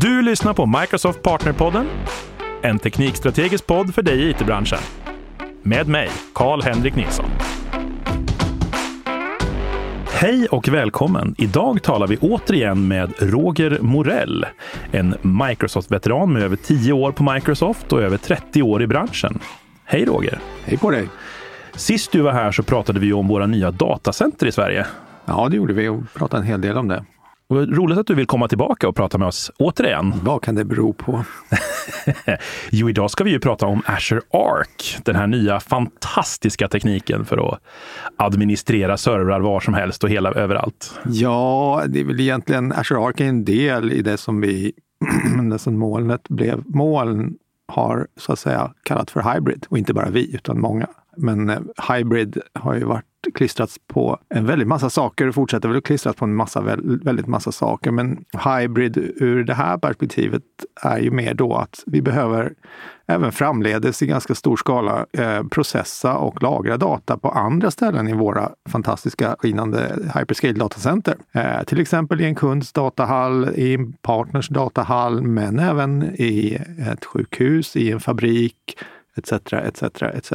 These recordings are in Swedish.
Du lyssnar på Microsoft Partnerpodden, en teknikstrategisk podd för dig i it-branschen. Med mig, Karl-Henrik Nilsson. Hej och välkommen! Idag talar vi återigen med Roger Morell, en Microsoft-veteran med över 10 år på Microsoft och över 30 år i branschen. Hej Roger! Hej på dig! Sist du var här så pratade vi om våra nya datacenter i Sverige. Ja, det gjorde vi och pratade en hel del om det. Roligt att du vill komma tillbaka och prata med oss återigen. Vad kan det bero på? jo, idag ska vi ju prata om Azure Arc, den här nya fantastiska tekniken för att administrera servrar var som helst och hela överallt. Ja, det är väl egentligen Azure Arc är en del i det som vi, det som molnet blev. Moln har så att säga kallat för hybrid och inte bara vi utan många. Men eh, hybrid har ju varit klistrats på en väldigt massa saker och fortsätter väl att klistras på en massa, väldigt massa saker. Men hybrid ur det här perspektivet är ju mer då att vi behöver även framledes i ganska stor skala eh, processa och lagra data på andra ställen i våra fantastiska skinande hyperscale datacenter. Eh, till exempel i en kunds datahall, i en partners datahall, men även i ett sjukhus, i en fabrik, etc. etc. etc.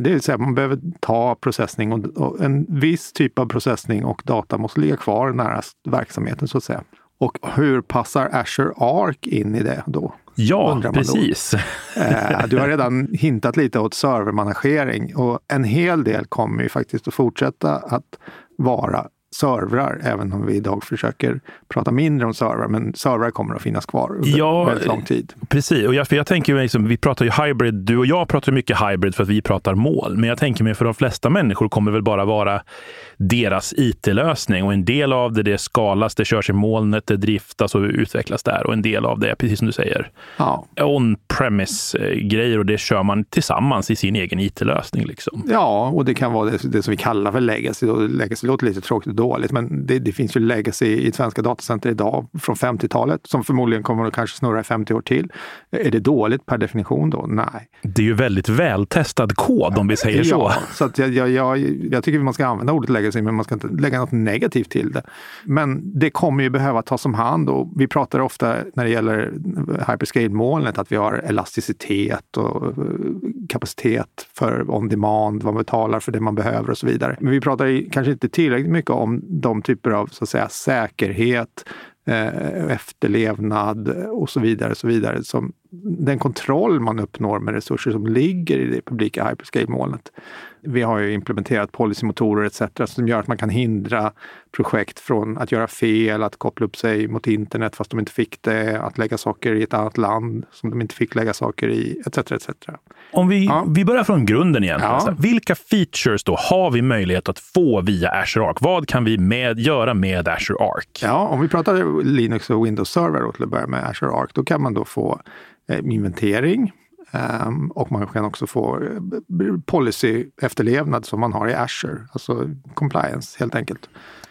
Det vill säga man behöver ta processning och, en viss typ av processning och data måste ligga kvar nära verksamheten så att säga. Och hur passar Azure Arc in i det då? Ja, precis. Eh, du har redan hintat lite åt servermanagering och en hel del kommer ju faktiskt att fortsätta att vara servrar, även om vi idag försöker prata mindre om servrar. Men servrar kommer att finnas kvar under ja, väldigt lång tid. Precis, och jag, för jag tänker mig, liksom, vi pratar ju hybrid, du och jag pratar mycket hybrid för att vi pratar mål. Men jag tänker mig för de flesta människor kommer väl bara vara deras it-lösning och en del av det, det skalas, det körs i molnet, det driftas och utvecklas där och en del av det, precis som du säger, ja. on-premise-grejer och det kör man tillsammans i sin egen it-lösning. Liksom. Ja, och det kan vara det, det som vi kallar för legacy. Legacy låter lite tråkigt dåligt, men det, det finns ju legacy i svenska datacenter idag från 50-talet som förmodligen kommer att kanske snurra i 50 år till. Är det dåligt per definition då? Nej. Det är ju väldigt vältestad kod om vi säger så. Ja, så att jag, jag, jag, jag tycker man ska använda ordet legacy men man ska inte lägga något negativt till det. Men det kommer ju behöva tas om hand och vi pratar ofta när det gäller hyperscale-molnet att vi har elasticitet och eh, kapacitet för on demand, vad man betalar för det man behöver och så vidare. Men vi pratar kanske inte tillräckligt mycket om de typer av så att säga, säkerhet, eh, efterlevnad och så vidare. Så vidare som den kontroll man uppnår med resurser som ligger i det publika hyperscale-molnet. Vi har ju implementerat policymotorer etc. som gör att man kan hindra projekt från att göra fel, att koppla upp sig mot internet fast de inte fick det, att lägga saker i ett annat land som de inte fick lägga saker i etc. etc. Om vi, ja. vi börjar från grunden igen. Ja. Vilka features då har vi möjlighet att få via Azure Arc? Vad kan vi med, göra med Azure Arc? Ja, om vi pratar Linux och Windows Server till att börja med Azure Arc, då kan man då få eh, inventering, Um, och man kan också få eh, policy-efterlevnad som man har i Azure, alltså compliance helt enkelt.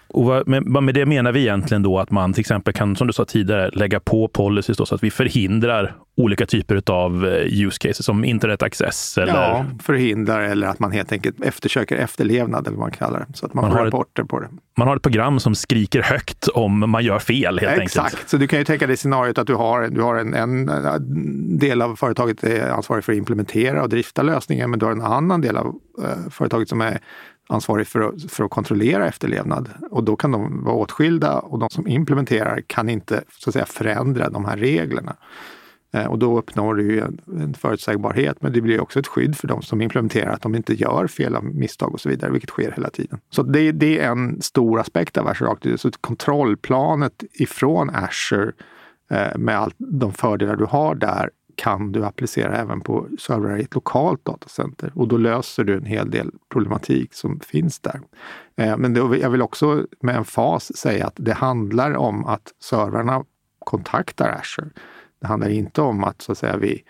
Och med, med det menar vi egentligen då att man till exempel kan, som du sa tidigare, lägga på policies då, så att vi förhindrar olika typer av eh, use cases som internet access. Eller... Ja, förhindrar eller att man helt enkelt eftersöker efterlevnad eller vad man kallar det. Så att man, man får rapporter ett, på det. Man har ett program som skriker högt om man gör fel helt ja, enkelt. Exakt, så du kan ju tänka dig scenariot att du har, du har en, en, del av företaget är ansvarig för att implementera och drifta lösningen, men du har en annan del av uh, företaget som är ansvarig för att, för att kontrollera efterlevnad. Och då kan de vara åtskilda och de som implementerar kan inte så att säga, förändra de här reglerna. Eh, och då uppnår du en, en förutsägbarhet, men det blir också ett skydd för de som implementerar att de inte gör fel av misstag och så vidare, vilket sker hela tiden. Så det, det är en stor aspekt av Azure Arc. Så kontrollplanet ifrån Azure eh, med all, de fördelar du har där kan du applicera även på servrar i ett lokalt datacenter och då löser du en hel del problematik som finns där. Eh, men jag vill också med en fas säga att det handlar om att servrarna kontaktar Azure. Det handlar inte om att, så att säga, vi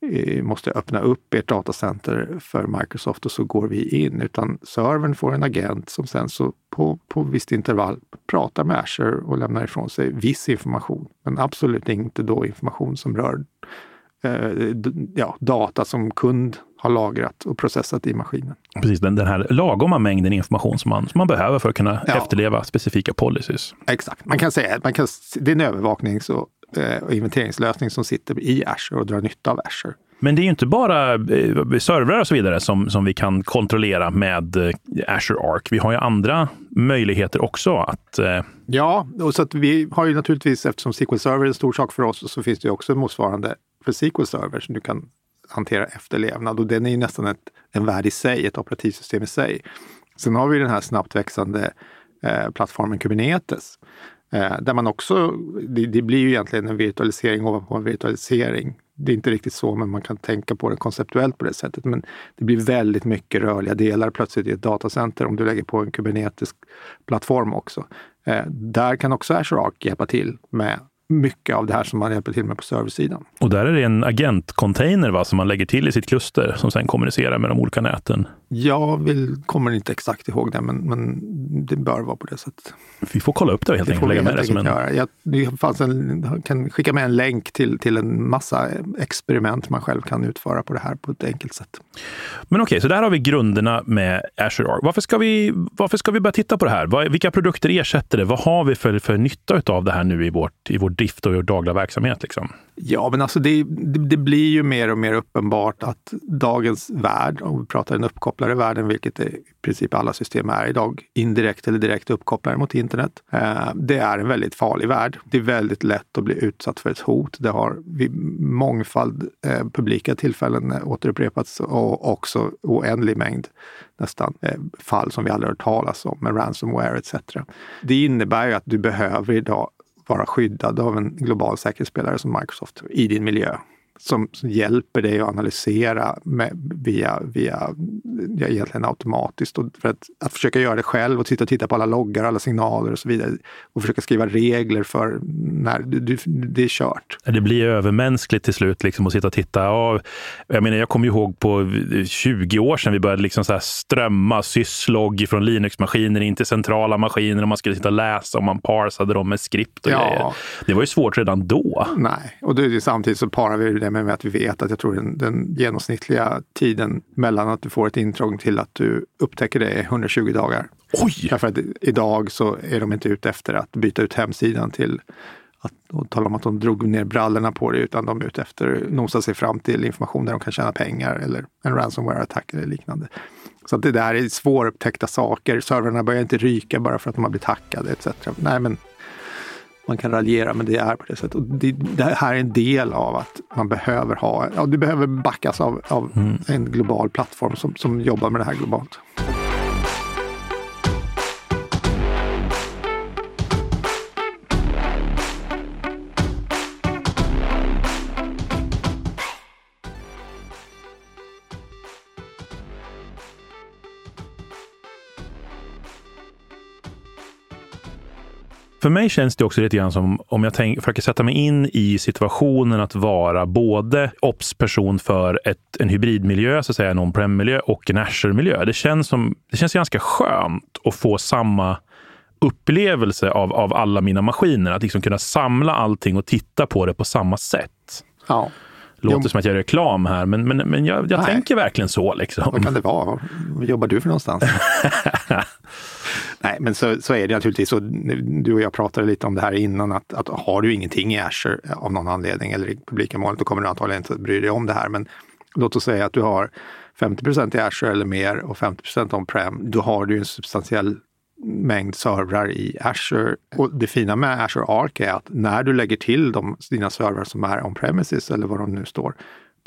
eh, måste öppna upp ert datacenter för Microsoft och så går vi in, utan servern får en agent som sen så på, på visst intervall pratar med Azure och lämnar ifrån sig viss information, men absolut inte då information som rör ja, data som kund har lagrat och processat i maskinen. Precis, den, den här lagoma mängden information som man, som man behöver för att kunna ja. efterleva specifika policies. Exakt, man kan säga att det är en övervaknings och och inventeringslösning som sitter i Azure och drar nytta av Azure. Men det är ju inte bara eh, servrar och så vidare som, som vi kan kontrollera med eh, Azure Arc. Vi har ju andra möjligheter också att... Eh... Ja, och så att vi har ju naturligtvis, eftersom SQL Server är en stor sak för oss, så finns det ju också motsvarande för SQL Server som du kan hantera efterlevnad och den är ju nästan ett, en värld i sig, ett operativsystem i sig. Sen har vi den här snabbt växande eh, plattformen Kubernetes eh, där man också, det, det, blir ju egentligen en virtualisering ovanpå en virtualisering det är inte riktigt så, men man kan tänka på det konceptuellt på det sättet. Men det blir väldigt mycket rörliga delar plötsligt i ett datacenter om du lägger på en kubernetisk plattform också. Eh, där kan också Azure Arc hjälpa till med mycket av det här som man hjälper till med på serversidan. Och där är det en agentcontainer va, som man lägger till i sitt kluster som sen kommunicerar med de olika näten? Jag vill, kommer inte exakt ihåg det, men, men det bör vara på det sättet. Vi får kolla upp det helt enkelt. Lägga med det som en... göra. Jag, det en, kan skicka med en länk till, till en massa experiment man själv kan utföra på det här på ett enkelt sätt. Men okej, okay, så där har vi grunderna med Azure Arc. Varför ska vi, varför ska vi börja titta på det här? Vilka produkter ersätter det? Vad har vi för, för nytta av det här nu i, vårt, i vår drift och vår dagliga verksamhet? Liksom? Ja, men alltså det, det, det, blir ju mer och mer uppenbart att dagens värld, om vi pratar den uppkopplade världen, vilket i princip alla system är idag, indirekt eller direkt uppkopplade mot internet. Eh, det är en väldigt farlig värld. Det är väldigt lätt att bli utsatt för ett hot. Det har vid mångfald eh, publika tillfällen återupprepats och också oändlig mängd nästan eh, fall som vi aldrig hört talas om med ransomware etc. Det innebär ju att du behöver idag vara skyddad av en global säkerhetsspelare som Microsoft i din miljö som, som hjälper dig att analysera med, via, via ja, egentligen automatiskt. Och för att, att försöka göra det själv och sitta och titta på alla loggar, alla signaler och så vidare och försöka skriva regler för när du, du, det är kört. Det blir övermänskligt till slut liksom att sitta och titta. Ja, jag menar, jag kommer ihåg på 20 år sedan vi började liksom så strömma syslogg från Linux-maskiner in till centrala maskiner och man skulle sitta och läsa och man parsade dem med skript och ja. grejer. Det var ju svårt redan då. Nej, och det, samtidigt så parar vi det med att vi vet att jag tror den, den genomsnittliga tiden mellan att du får ett intrång till att du upptäcker det är 120 dagar. Oj! Därför att idag så är de inte ute efter att byta ut hemsidan till att och tala om att de drog ner brallorna på det, utan de är ute efter att nosa sig fram till information där de kan tjäna pengar eller en ransomware-attack eller liknande. Så att det där är svårupptäckta saker. Servrarna börjar inte ryka bara för att de har blivit hackade etc. Nej, men man kan raljera, men det är på det sättet. Och det, det här är en del av att man behöver ha, ja, du behöver backas av, av mm. en global plattform som, som jobbar med det här globalt. För mig känns det också lite grann som om jag tänk, försöker sätta mig in i situationen att vara både ops-person för ett, en hybridmiljö, så att säga, en on-prem-miljö och en Azure-miljö. Det känns, som, det känns ganska skönt att få samma upplevelse av, av alla mina maskiner. Att liksom kunna samla allting och titta på det på samma sätt. Ja. Låter jo. som att jag gör reklam här, men, men, men jag, jag tänker verkligen så. Liksom. Vad kan det vara? Vad jobbar du för någonstans? Nej, men så, så är det naturligtvis. Och du och jag pratade lite om det här innan, att, att har du ingenting i Azure eh, av någon anledning eller i publika målet, då kommer du antagligen inte att bry dig om det här. Men låt oss säga att du har 50% i Azure eller mer och 50% on-prem. Då har du en substantiell mängd servrar i Azure. Och det fina med Azure Arc är att när du lägger till de, dina servrar som är on-premises eller var de nu står,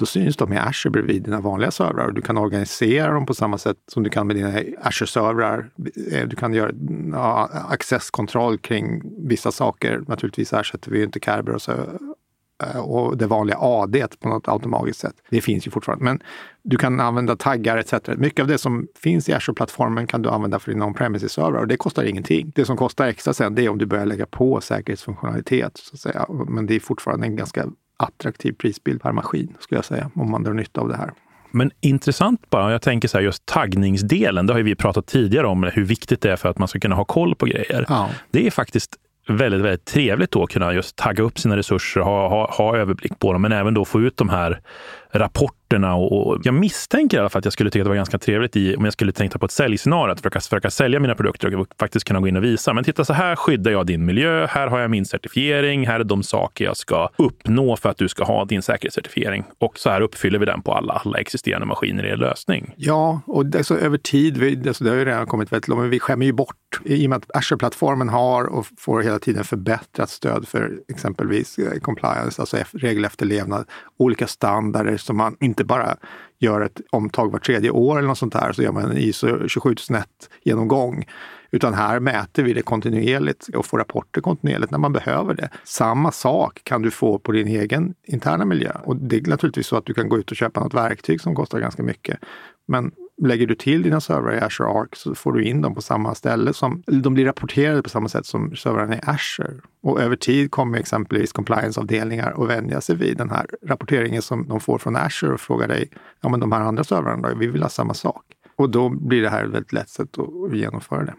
då syns de i Azure bredvid dina vanliga servrar och du kan organisera dem på samma sätt som du kan med dina Azure-servrar. Eh, du kan göra ja, accesskontroll kring vissa saker. Naturligtvis ersätter vi inte Kerberos eh, och det vanliga AD på något automatiskt sätt. Det finns ju fortfarande, men du kan använda taggar etc. Mycket av det som finns i Azure-plattformen kan du använda för dina on-premises-servrar och det kostar ingenting. Det som kostar extra sen, det är om du börjar lägga på säkerhetsfunktionalitet. Så att säga. Men det är fortfarande en ganska attraktiv prisbild per maskin, skulle jag säga, om man drar nytta av det här. Men intressant bara, jag tänker så här, just taggningsdelen, det har vi pratat tidigare om, hur viktigt det är för att man ska kunna ha koll på grejer. Ja. Det är faktiskt väldigt, väldigt trevligt då att kunna just tagga upp sina resurser, ha, ha, ha överblick på dem, men även då få ut de här rapporterna. Och, och jag misstänker i alla fall att jag skulle tycka att det var ganska trevligt i, om jag skulle tänka på ett säljscenario, att försöka, försöka sälja mina produkter och faktiskt kunna gå in och visa. Men titta, så här skyddar jag din miljö. Här har jag min certifiering. Här är de saker jag ska uppnå för att du ska ha din säkerhetscertifiering. Och så här uppfyller vi den på alla, alla existerande maskiner i er lösning. Ja, och det, så över tid, vi, alltså det har ju redan kommit väldigt långt, men vi skämmer ju bort i och med att Azure-plattformen har och får hela tiden förbättrat stöd för exempelvis eh, compliance, alltså regelefterlevnad, olika standarder som man inte bara gör ett omtag var tredje år eller något sånt där, så gör man en ISO 27001 genomgång. Utan här mäter vi det kontinuerligt och får rapporter kontinuerligt när man behöver det. Samma sak kan du få på din egen interna miljö. Och det är naturligtvis så att du kan gå ut och köpa något verktyg som kostar ganska mycket. Men lägger du till dina servrar i Azure Arc så får du in dem på samma ställe. Som, de blir rapporterade på samma sätt som servrarna i Azure. Och över tid kommer exempelvis compliance-avdelningar att vänja sig vid den här rapporteringen som de får från Azure och frågar dig, ja men de här andra servrarna då, vi vill ha samma sak. Och då blir det här ett väldigt lätt sätt att genomföra det.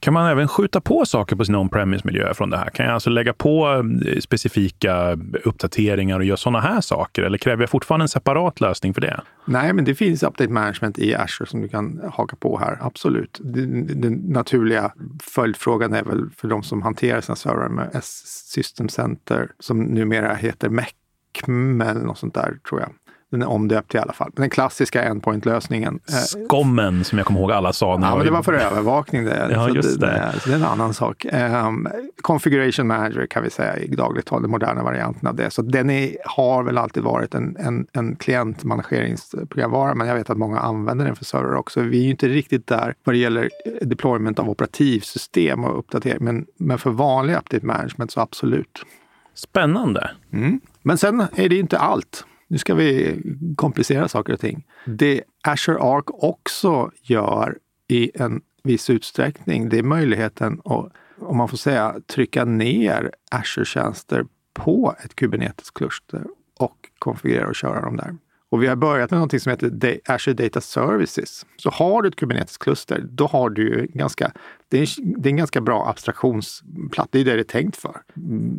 Kan man även skjuta på saker på sin on-premise-miljö från det här? Kan jag alltså lägga på eh, specifika uppdateringar och göra sådana här saker? Eller kräver jag fortfarande en separat lösning för det? Nej, men det finns update management i Azure som du kan haka på här, absolut. Den, den naturliga följdfrågan är väl för de som hanterar sina servrar med S-System Center, som numera heter MECM eller något sånt där, tror jag den är omdöpt i alla fall. Den klassiska endpoint-lösningen. Eh, Skommen som jag kommer ihåg alla sa. När ja, men det var för övervakning. Det. Ja, just det. Det, det är en anannan sak. Um, Configuration Manager kan vi säga i dagligt tal, den moderna varianten av det. Så den är, har väl alltid varit en, en, en klientmanageringsprogramvara, men jag vet att många använder den för server också. Vi är ju inte riktigt där vad det gäller deployment av operativsystem och uppdatering, men, men för vanlig update management så absolut. Spännande. Mm. Men sen är det inte allt. Nu ska vi komplicera saker och ting. Det Azure Arc också gör i en viss utsträckning, det är möjligheten att, om man får säga, trycka ner Azure-tjänster på ett Kubernetes-kluster och konfigurera och köra dem där. Och vi har börjat med någonting som heter Azure Data Services. Så har du ett Kubernetes-kluster, då har du ganska, det är, det är en ganska bra abstraktionsplatta. Det är det det är tänkt för.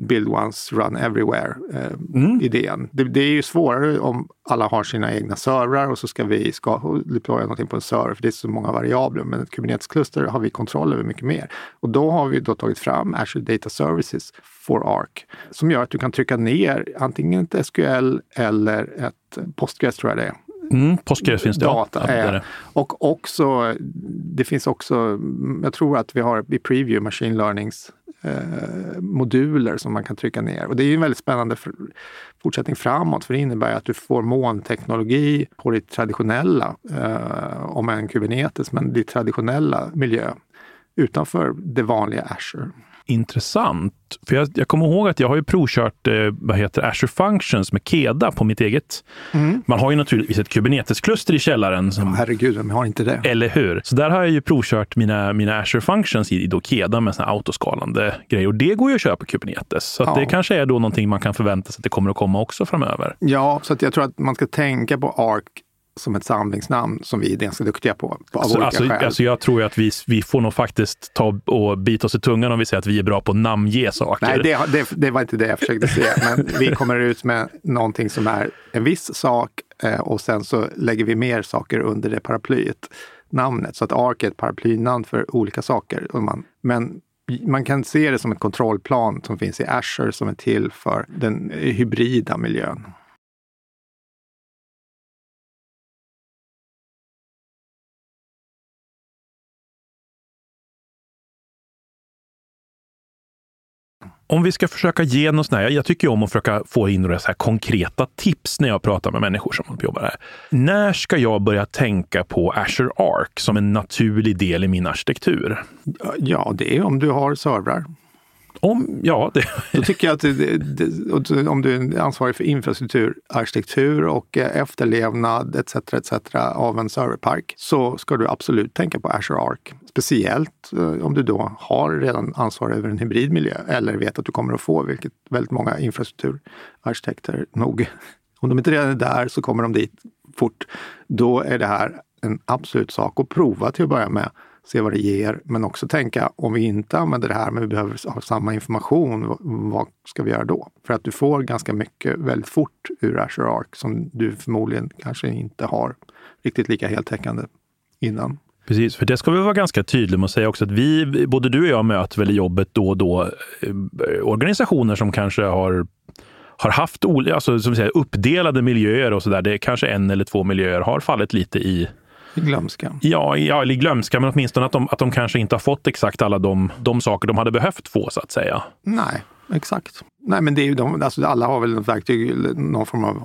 Build once, run everywhere-idén. Eh, mm. det, det, är ju svårare om alla har sina egna servrar och så ska vi ska deploya någonting på en server, för det är så många variabler. Men ett Kubernetes-kluster har vi kontroll över mycket mer. Och då har vi då tagit fram Azure Data Services for Arc som gör att du kan trycka ner antingen ett SQL eller ett Postgres tror jag det är. Mm, Postgres finns det. Data, ja, är. Och också, det finns också, jag tror att vi har i Preview Machine Learnings eh, moduler som man kan trycka ner. Och det är en väldigt spännande fortsättning framåt, för det innebär att du får molnteknologi på ditt traditionella, eh, om än Kubernetes, men ditt traditionella miljö utanför det vanliga Azure intressant. För jag, jag kommer ihåg att jag har ju provkört eh, vad heter Azure Functions med Keda på mitt eget. Mm. Man har ju naturligtvis ett Kubernetes-kluster i källaren. Som, oh, herregud, vem har inte det? Eller hur? Så där har jag ju provkört mina, mina Azure Functions i då Keda med såna autoskalande grejer. Och det går ju att köra på Kubernetes. Så ja. det kanske är då någonting man kan förvänta sig att det kommer att komma också framöver. Ja, så jag tror att man ska tänka på ARC som ett samlingsnamn som vi är ganska duktiga på. på alltså, alltså, alltså, jag tror att vi, vi får nog faktiskt ta och bita oss i tungan om vi säger att vi är bra på att namnge saker. Nej, det, det, det var inte det jag försökte säga. Men vi kommer ut med någonting som är en viss sak eh, och sen så lägger vi mer saker under det paraplyet namnet. Så att ARK är ett paraplynamn för olika saker. Men man kan se det som ett kontrollplan som finns i Azure som är till för den hybrida miljön. Om vi ska försöka ge något sånt här, jag tycker om att försöka få in några så här konkreta tips när jag pratar med människor som jobbar här. När ska jag börja tänka på Azure Arc som en naturlig del i min arkitektur? Ja, det är om du har servrar. Om, ja, det... Då tycker jag att det, det, om du är ansvarig för infrastruktur, arkitektur och eh, efterlevnad etc. etc. av en serverpark så ska du absolut tänka på Azure Arc. Speciellt eh, om du då har redan ansvar över en hybridmiljö eller vet att du kommer att få, vilket väldigt många infrastrukturarkitekter nog, om de inte redan är där så kommer de dit fort. Då är det här en absolut sak att prova till att börja med se vad det ger, men också tänka om vi inte använder det här, men vi behöver ha samma information, vad ska vi göra då? För att du får ganska mycket väldigt fort ur Azure Arc som du förmodligen kanske inte har riktigt lika heltäckande innan. Precis, för det ska vi vara ganska tydliga med att säga också att vi, både du och jag möter väl i jobbet då och då eh, organisationer som kanske har har haft alltså, som säger, uppdelade miljöer och så där. Det är kanske en eller två miljöer har fallit lite i i glömska? Ja, ja, i glömska, men åtminstone att de, att de kanske inte har fått exakt alla de, de saker de hade behövt få, så att säga. Nej, exakt. Nej, men det är ju de, alltså alla har väl något verktyg, någon form av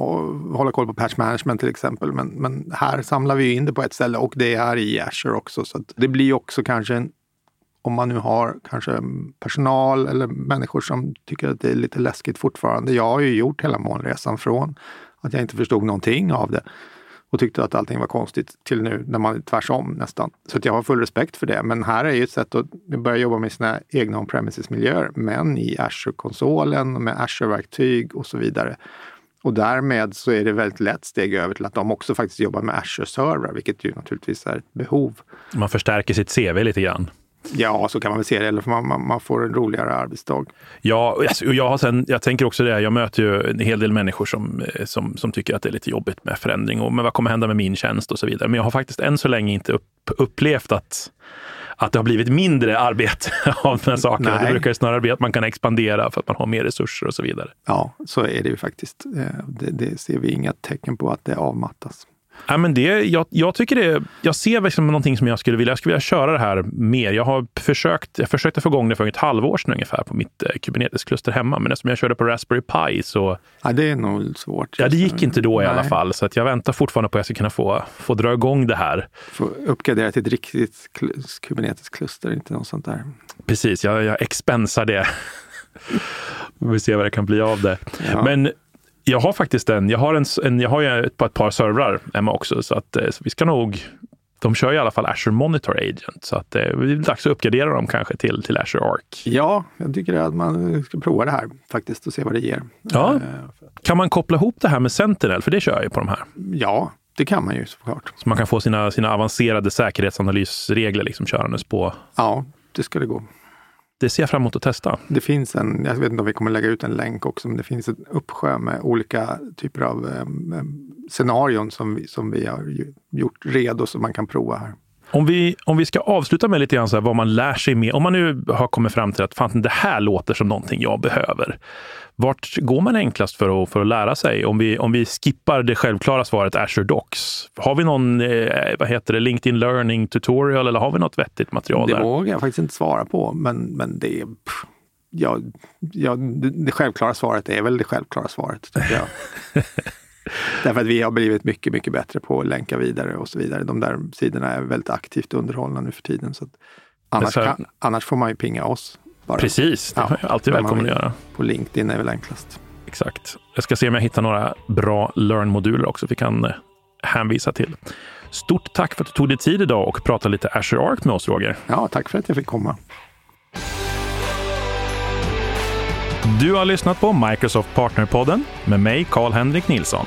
hålla koll på patch management till exempel. Men, men här samlar vi in det på ett ställe och det är i Azure också. Så det blir också kanske en, om man nu har kanske personal eller människor som tycker att det är lite läskigt fortfarande. Jag har ju gjort hela molnresan från att jag inte förstod någonting av det och tyckte att allting var konstigt till nu när man är tvärsom nästan. Så att jag har full respekt för det. Men här är ju ett sätt att börja jobba med sina egna on-premises-miljöer, men i Azure-konsolen med Azure-verktyg och så vidare. Och därmed så är det väldigt lätt steg över till att de också faktiskt jobbar med Azure-servrar, vilket ju naturligtvis är ett behov. Man förstärker sitt CV lite grann. Ja, så kan man väl se det. Eller man, man, man får en roligare arbetsdag. Ja, alltså, och jag, har sen, jag tänker också det. Jag möter ju en hel del människor som, eh, som, som tycker att det är lite jobbigt med förändring och men vad kommer hända med min tjänst och så vidare. Men jag har faktiskt än så länge inte upp, upplevt att att det har blivit mindre arbete av de här sakerna. Nej. Det brukar snarare bli att man kan expandera för att man har mer resurser och så vidare. Ja, så är det ju faktiskt. Eh, det, det ser vi inga tecken på att det avmattas. Ja, men det, jag, jag, tycker det, jag ser liksom någonting som jag skulle vilja, jag skulle vilja köra det här mer. Jag har försökt, jag försökte få igång det för ett halvår sedan ungefär på mitt eh, Kubernetes-kluster hemma. Men eftersom jag körde på Raspberry Pi så... Ja, det är nog svårt. Ja, det gick inte då i alla fall. Så att jag väntar fortfarande på att jag ska kunna få, få dra igång det här. Få uppgradera till ett riktigt Kubernetes-kluster, inte något sånt där. Precis, jag, jag expensar det. Vi får se vad det kan bli av det. Ja. Men jag har faktiskt en. Jag har, en, en jag har ju ett, ett par servrar hemma också, så att eh, så vi ska nog de kör i alla fall Azure Monitor Agent, så att det är dags att uppgradera dem kanske till, till Azure Arc. Ja, jag tycker att man ska prova det här faktiskt och se vad det ger. Ja. Eh, kan man koppla ihop det här med Sentinel? För det kör jag ju på de här. Ja, det kan man ju såklart. Så man kan få sina, sina avancerade säkerhetsanalysregler liksom körandes på? Ja, det ska det gå det ser jag fram emot att testa. Det finns en, jag vet inte om vi kommer lägga ut en länk också, men det finns en uppsjö med olika typer av um, scenarion som vi, som vi har gjort redo som man kan prova här. Om vi, om vi ska avsluta med lite grann så här, vad man lär sig med. Om man nu har kommit fram till att fan, det här låter som någonting jag behöver. Vart går man enklast för att, för att lära sig? Om vi, om vi skippar det självklara svaret Azure Docs. Har vi någon eh, vad heter det, LinkedIn Learning tutorial eller har vi något vettigt material det där? Vågar jag faktiskt inte svara på, men, men det är ja, ja, det, det självklara svaret är väl det självklara svaret. Tycker jag. Därför att vi har blivit mycket, mycket bättre på att länka vidare och så vidare. De där sidorna är väldigt aktivt underhållna nu för tiden. Så annars, kan, annars får man ju pinga oss. Bara. Precis, det ja, är alltid välkommen att göra. På LinkedIn är väl enklast. Exakt. Jag ska se om jag hittar några bra Learn-moduler också vi kan eh, hänvisa till. Stort tack för att du tog dig tid idag och pratade lite Azure Arc med oss, Roger. Ja, tack för att jag fick komma. Du har lyssnat på Microsoft Partnerpodden med mig, Karl-Henrik Nilsson.